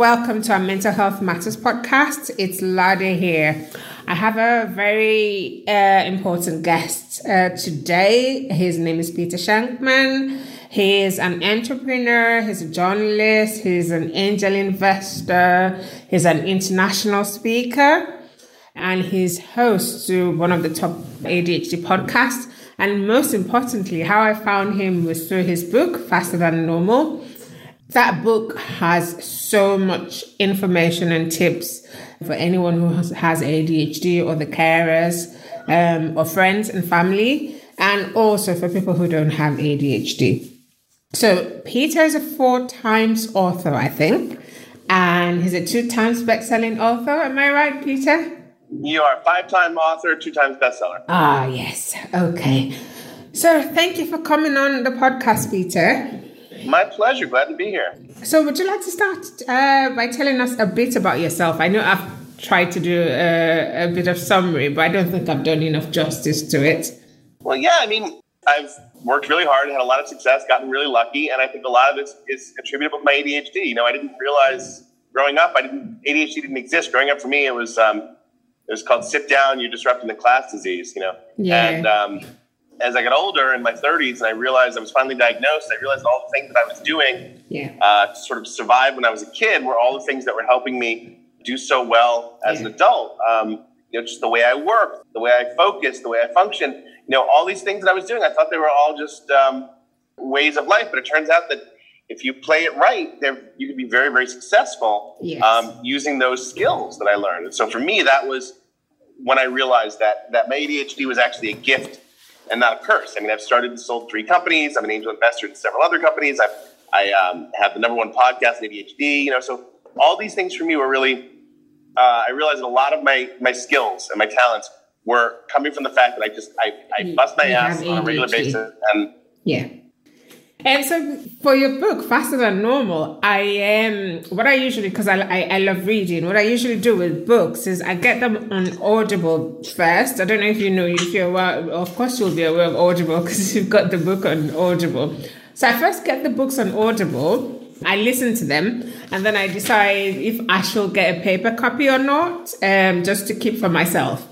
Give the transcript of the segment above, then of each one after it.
Welcome to our Mental Health Matters podcast. It's Lade here. I have a very uh, important guest uh, today. His name is Peter Shankman. He is an entrepreneur, he's a journalist, he's an angel investor, he's an international speaker, and he's host to one of the top ADHD podcasts. And most importantly, how I found him was through his book, Faster Than Normal that book has so much information and tips for anyone who has, has ADHD or the carers um, or friends and family, and also for people who don't have ADHD. So Peter is a four times author, I think, and he's a two times best-selling author. Am I right, Peter? You are five-time author, two times bestseller. Ah, yes. Okay. So thank you for coming on the podcast, Peter. My pleasure. Glad to be here. So, would you like to start uh, by telling us a bit about yourself? I know I've tried to do a, a, bit of summary, but I don't think I've done enough justice to it. Well, yeah, I mean, I've worked really hard, had a lot of success, gotten really lucky, and I think a lot of it is attributable to my ADHD. You know, I didn't realize growing up, I didn't ADHD didn't exist. Growing up for me, it was um, it was called "sit down, you're disrupting the class" disease. You know, yeah. and um, as I got older in my 30s and I realized I was finally diagnosed, I realized all the things that I was doing yeah. uh, to sort of survive when I was a kid were all the things that were helping me do so well as yeah. an adult. Um, you know, just the way I work, the way I focus, the way I function, you know, all these things that I was doing, I thought they were all just um, ways of life. But it turns out that if you play it right, you can be very, very successful yes. um, using those skills that I learned. And so for me, that was when I realized that that my ADHD was actually a gift and not a curse. I mean, I've started and sold three companies. I'm an angel investor in several other companies. I've, I um, have the number one podcast in ADHD. You know, so all these things for me were really. Uh, I realized that a lot of my my skills and my talents were coming from the fact that I just I, I bust my ass on a regular basis and yeah and so for your book, Faster Than Normal, I am what I usually because I, I, I love reading. What I usually do with books is I get them on Audible first. I don't know if you know if you're aware. Of course, you'll be aware of Audible because you've got the book on Audible. So I first get the books on Audible. I listen to them, and then I decide if I shall get a paper copy or not, um, just to keep for myself.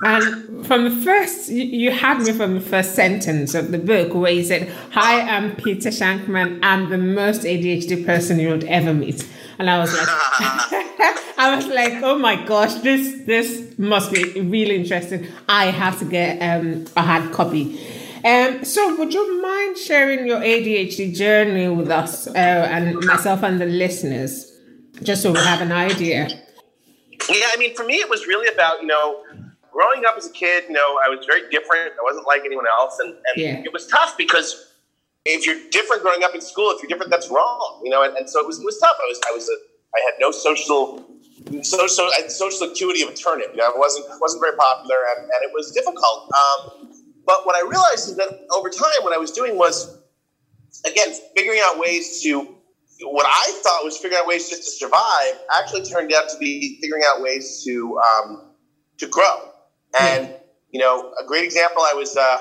And from the first, you had me from the first sentence of the book where you said, Hi, I'm Peter Shankman. I'm the most ADHD person you would ever meet. And I was like, I was like, oh my gosh, this this must be really interesting. I have to get um, a hard copy. Um, so, would you mind sharing your ADHD journey with us uh, and myself and the listeners, just so we have an idea? Yeah, I mean, for me, it was really about you know growing up as a kid, you know, I was very different. I wasn't like anyone else, and, and yeah. it was tough because if you're different growing up in school, if you're different, that's wrong, you know. And, and so it was, it was tough. I was, I was, a, I had no social, social, social acuity of a turnip. You know, I wasn't, wasn't very popular, and, and it was difficult. Um, but what I realized is that over time, what I was doing was, again, figuring out ways to. What I thought was figuring out ways just to survive actually turned out to be figuring out ways to um, to grow. And, you know, a great example, I was, uh,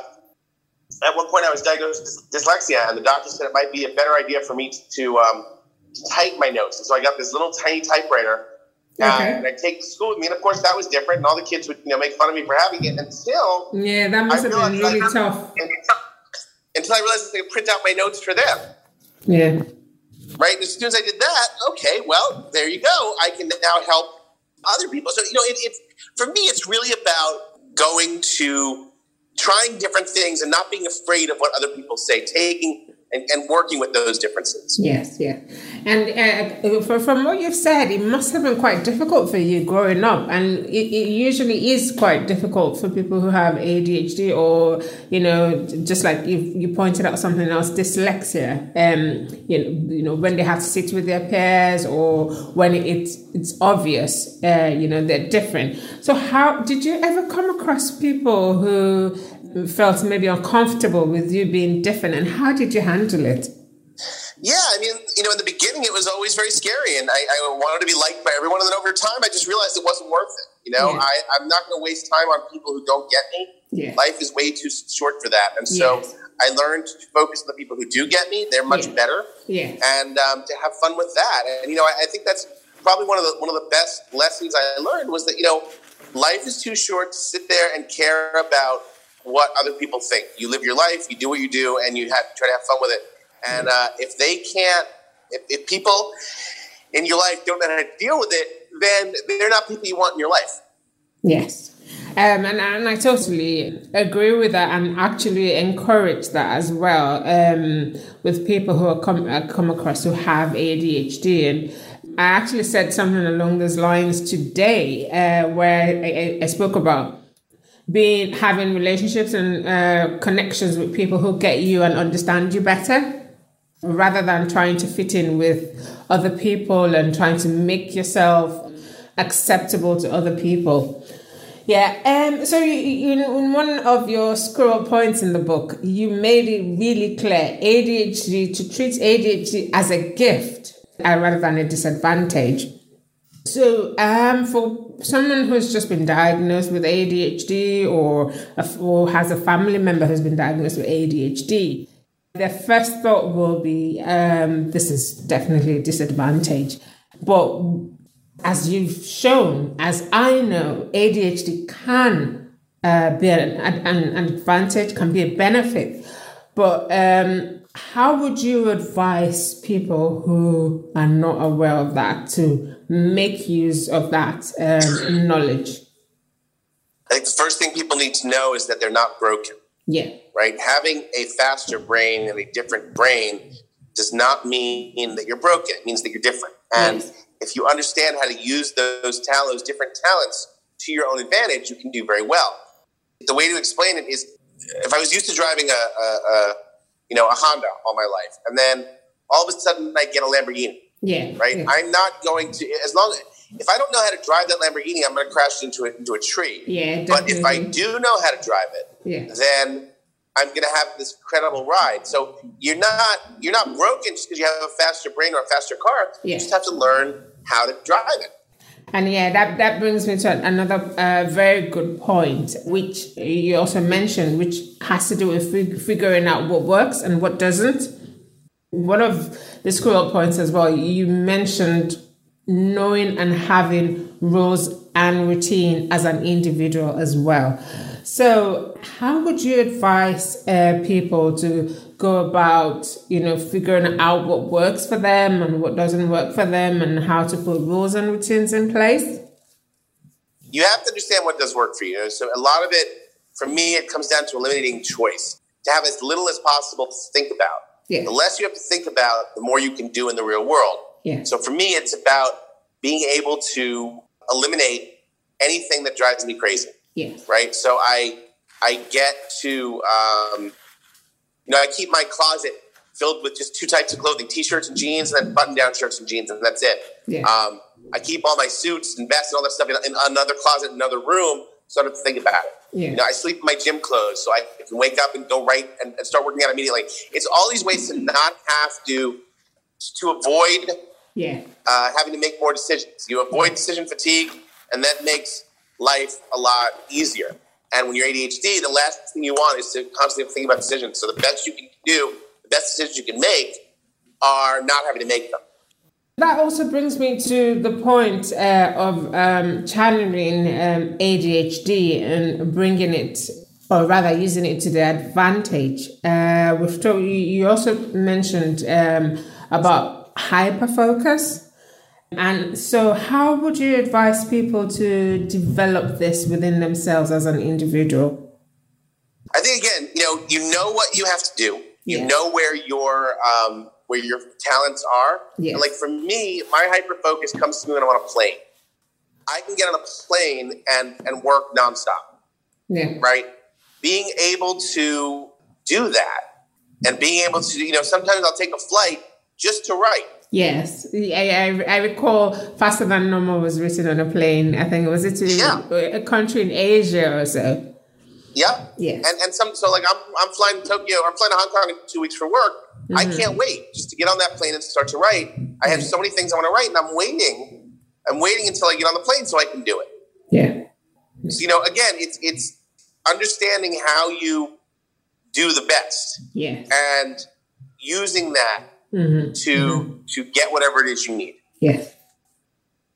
at one point I was diagnosed with dyslexia, and the doctor said it might be a better idea for me to, um, to type my notes. And so I got this little tiny typewriter, uh, okay. and I take to school with me. And of course, that was different, and all the kids would, you know, make fun of me for having it. And still, yeah, that must have been really tough. Until I realized I could print out my notes for them. Yeah. Right. And as soon as I did that, okay, well, there you go. I can now help other people. So, you know, it, it's for me, it's really about going to trying different things and not being afraid of what other people say, taking and, and working with those differences. Yes, yeah. And uh, for, from what you've said, it must have been quite difficult for you growing up. And it, it usually is quite difficult for people who have ADHD or, you know, just like you, you pointed out something else, dyslexia. Um, you know, you know, when they have to sit with their peers or when it's, it's obvious, uh, you know, they're different. So how, did you ever come across people who felt maybe uncomfortable with you being different and how did you handle it? Yeah, I mean, you know, in the beginning, it was always very scary, and I, I, wanted to be liked by everyone. And then over time, I just realized it wasn't worth it. You know, yeah. I, I'm not going to waste time on people who don't get me. Yeah. Life is way too short for that, and so yes. I learned to focus on the people who do get me. They're much yeah. better, yeah, and um, to have fun with that. And you know, I, I think that's probably one of the one of the best lessons I learned was that you know, life is too short to sit there and care about what other people think. You live your life, you do what you do, and you have, try to have fun with it and uh, if they can't, if, if people in your life don't know how to deal with it, then they're not people you want in your life. Yes. Um, and, and I totally agree with that and actually encourage that as well um, with people who are come, uh, come across who have ADHD. And I actually said something along those lines today uh, where I, I, spoke about being having relationships and uh, connections with people who get you and understand you better rather than trying to fit in with other people and trying to make yourself acceptable to other people. Yeah, um, so you, you, in one of your scroll points in the book, you made it really clear ADHD to treat ADHD as a gift uh, rather than a disadvantage. So, um, for someone who's just been diagnosed with ADHD or, or has a family member who's been diagnosed with ADHD, their first thought will be, um, this is definitely a disadvantage. But as you've shown, as I know, ADHD can uh, be an, an, an, advantage, can be a benefit. But um, how would you advise people who are not aware of that to make use of that um, knowledge? I think the first thing people need to know is that they're not broken. Yeah. Right? Having a faster brain and a different brain does not mean that you're broken. It means that you're different. And yes. if you understand how to use those talents, those different talents to your own advantage, you can do very well. The way to explain it is if I was used to driving a, a, a you know, a Honda all my life, and then all of a sudden I get a Lamborghini. Yeah. Right? Yeah. I'm not going to as long as if I don't know how to drive that Lamborghini, I'm going to crash into it into a tree. Yeah, but if I do know how to drive it, yeah. then I'm going to have this incredible ride. So you're not you're not broken just because you have a faster brain or a faster car. Yeah. You just have to learn how to drive it. And yeah, that, that brings me to another uh, very good point, which you also mentioned, which has to do with fig- figuring out what works and what doesn't. One of the scroll points as well, you mentioned knowing and having rules and routine as an individual as well. So, how would you advise uh, people to go about, you know, figuring out what works for them and what doesn't work for them, and how to put rules and routines in place? You have to understand what does work for you. So, a lot of it, for me, it comes down to eliminating choice. To have as little as possible to think about. Yeah. The less you have to think about, the more you can do in the real world. Yeah. So, for me, it's about being able to eliminate anything that drives me crazy. Yes. Right. So I I get to um, you know I keep my closet filled with just two types of clothing: t-shirts and jeans, and then button-down shirts and jeans, and that's it. Yeah. Um, I keep all my suits and vests and all that stuff in, in another closet, another room, so I don't have to think about it. Yeah. You know, I sleep in my gym clothes, so I can wake up and go right and, and start working out immediately. It's all these ways to not have to to avoid yeah. uh, having to make more decisions. You avoid decision fatigue, and that makes life a lot easier. And when you're ADHD, the last thing you want is to constantly think about decisions. So the best you can do, the best decisions you can make, are not having to make them. That also brings me to the point uh, of um, channeling um, ADHD and bringing it, or rather using it to the advantage. Uh, we've told, you also mentioned um, about hyperfocus. And so, how would you advise people to develop this within themselves as an individual? I think again, you know, you know what you have to do. You yeah. know where your um, where your talents are. Yes. And like for me, my hyper focus comes to me when I'm on a plane. I can get on a plane and and work nonstop, Yeah. right? Being able to do that and being able to, you know, sometimes I'll take a flight just to write. Yes, I, I, I recall Faster Than Normal was written on a plane. I think it was it Yeah. a country in Asia or so. Yeah. Yes. And and some so like I'm I'm flying to Tokyo, I'm flying to Hong Kong in two weeks for work. I Mm-hmm. can't wait just to get on that plane and start to write. I have so many things I want to write, and I'm waiting. I'm waiting until I get on the plane so I can do it. Yeah. So, you know, again, it's it's understanding how you do the best Yeah. and using that Mm-hmm. to to get whatever it is you need. Yes.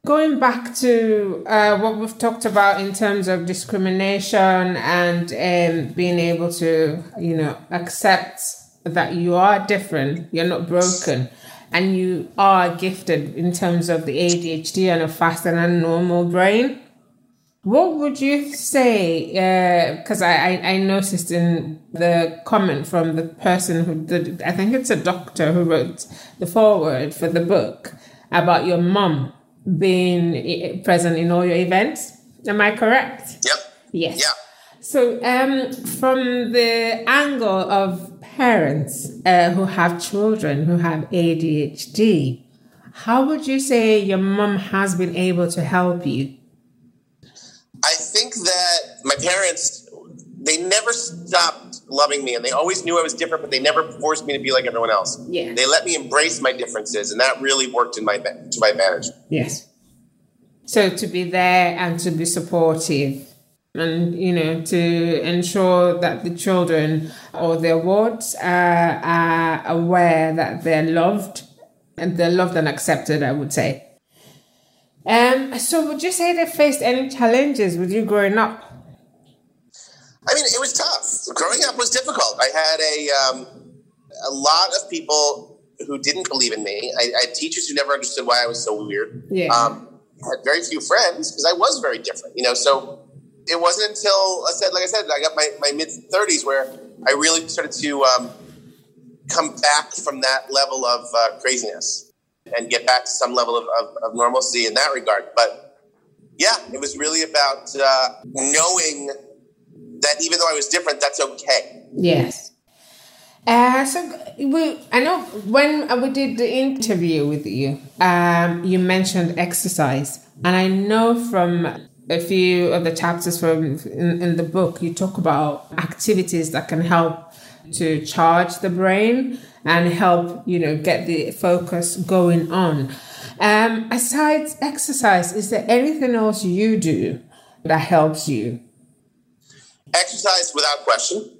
Going back to uh, what we've talked about in terms of discrimination and um, being able to, you know, accept that you are different, you're not broken, and you are gifted in terms of the ADHD and a faster than normal brain. What would you say? Because I, I, I noticed in the comment from the person who did, I think it's a doctor who wrote the foreword for the book about your mom being present in all your events. Am I correct? Yep. Yes. Yeah. So, um, from the angle of parents uh, who have children who have ADHD, how would you say your mom has been able to help you? I think that my parents, they never stopped loving me and they always knew I was different, but they never forced me to be like everyone else. Yeah. They let me embrace my differences and that really worked in my to my advantage. Yes. So to be there and to be supportive and, you know, to ensure that the children or their wards are, are aware that they're loved and they're loved and accepted, I would say. Um, so would you say they faced any challenges with you growing up? I mean, it was tough. Growing up was difficult. I had a um, a lot of people who didn't believe in me. I, I had teachers who never understood why I was so weird. Yeah. Um, I had very few friends because I was very different. You know, so it wasn't until I said, like I said, I got my, my mid thirties where I really started to um, come back from that level of uh, craziness and get back to some level of, of, of normalcy in that regard. But yeah, it was really about uh, knowing that even though I was different, that's okay. Yes. Uh, so we, I know when we did the interview with you, um, you mentioned exercise, and I know from a few of the chapters from in, in the book, you talk about activities that can help to charge the brain and help you know get the focus going on. Um, aside exercise, is there anything else you do that helps you? Exercise without question.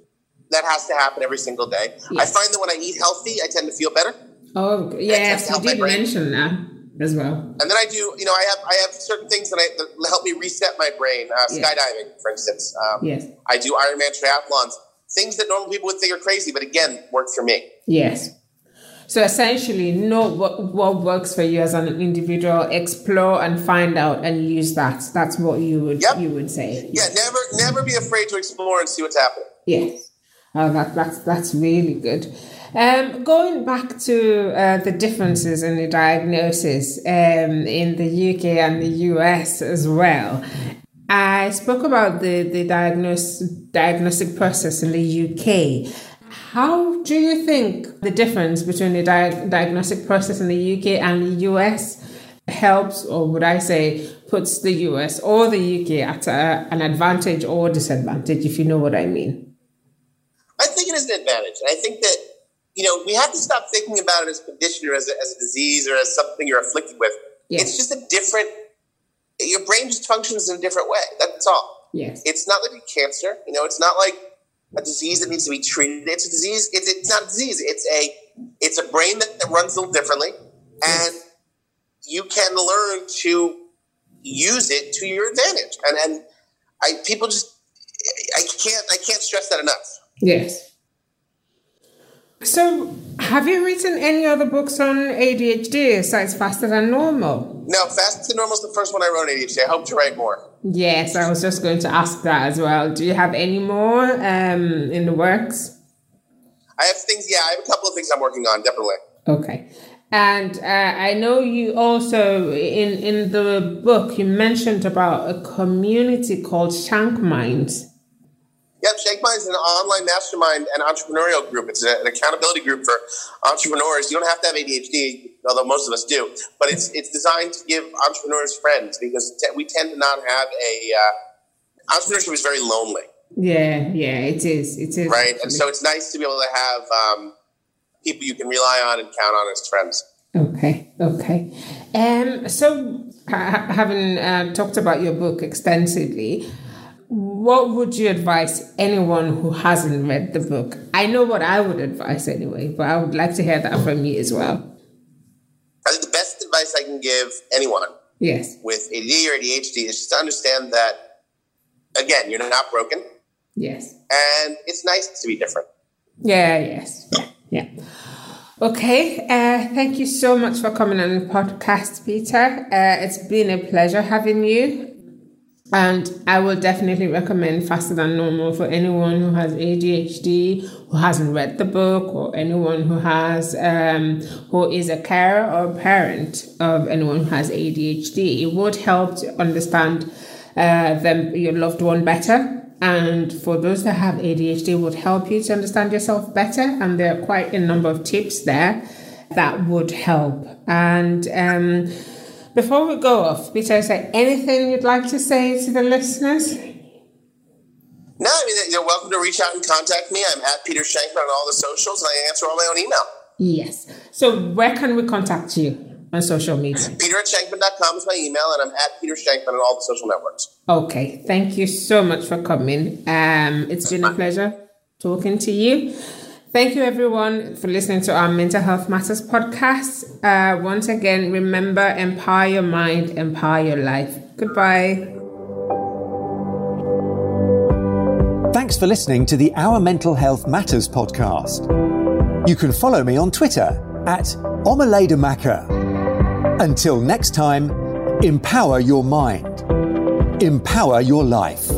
That has to happen every single day. I find that when I eat healthy, I tend to feel better. Oh yes, you did mention that as well. And then I do, you know, I have I have certain things that, I, that help me reset my brain. Uh, Yeah. skydiving, for instance. Um, Yes. I do Ironman triathlons. Things that normal people would think are crazy, but again, work for me. Yes. So essentially, know what, what works for you as an individual, explore and find out and use that. That's what you would Yep. you would say. Yeah, never never be afraid to explore and see what's happening. Yes. Oh, that, that's that's really good. Um, going back to uh, the differences in the diagnosis um, in the UK and the US as well. I spoke about the the diagnose, diagnostic process in the UK. How do you think the difference between the di- diagnostic process in the UK and the US helps, or would I say, puts the US or the UK at a, an advantage or disadvantage, if you know what I mean? I think it is an advantage. I think that, you know, we have to stop thinking about it as a condition or as a, as a disease or as something you're afflicted with. Yes. It's just a different, your brain just functions in a different way. That's all. Yes. It's not like a cancer. You know, it's not like a disease that needs to be treated. It's a disease. It's, it's not a disease. It's a, it's a brain that, that runs a little differently. And you can learn to use it to your advantage. And, and I, people just, I can't, I can't stress that enough. Yes. So, have you written any other books on ADHD besides Faster Than Normal? No, Faster Than Normal is the first one I wrote on ADHD. I hope to write more. Yes, I was just going to ask that as well. Do you have any more um, in the works? I have things, yeah, I have a couple of things I'm working on, definitely. Okay. And uh, I know you also in in the book you mentioned about a community called ShankMinds. Yep, ShankMinds is an online mastermind and entrepreneurial group. It's an accountability group for entrepreneurs. You don't have to have ADHD, although most of us do, but it's it's designed to give entrepreneurs friends because we tend to not have a uh, entrepreneurship is very lonely. Yeah, yeah, it is. It is right, and so it's nice to be able to have. Um, people you can rely on and count on as friends. Okay, okay. Um, so, ha- having uh, talked about your book extensively, what would you advise anyone who hasn't read the book? I know what I would advise anyway, but I would like to hear that from you as well. I think the best advice I can give anyone yes. with ADD or ADHD is just to understand that, again, you're not broken. Yes. And it's nice to be different. Yeah, yes. Yeah. Okay. Uh, thank you so much for coming on the podcast, Peter. Uh, it's been a pleasure having you. And I will definitely recommend Faster Than Normal for anyone who has ADHD, who hasn't read the book, or anyone who has um, who is a carer or parent of anyone who has ADHD. It would help to understand uh, them your loved one better. And for those that have ADHD it would help you to understand yourself better. And there are quite a number of tips there that would help. And um, before we go off Peter is there anything you'd like to say to the listeners no I mean you're welcome to reach out and contact me I'm at Peter Shankman on all the socials and I answer all my own email yes so where can we contact you on social media? Peter at Shankman.com is my email, and I'm at Peter Shankman on all the social networks. Okay. Thank you so much for coming. Um, it's been a pleasure talking to you. Thank you, everyone, for listening to our Mental Health Matters podcast. Uh, once again, remember empower your mind, empower your life. Goodbye. Thanks for listening to the Our Mental Health Matters podcast. You can follow me on Twitter at Omaledamaka until next time, empower your mind, empower your life.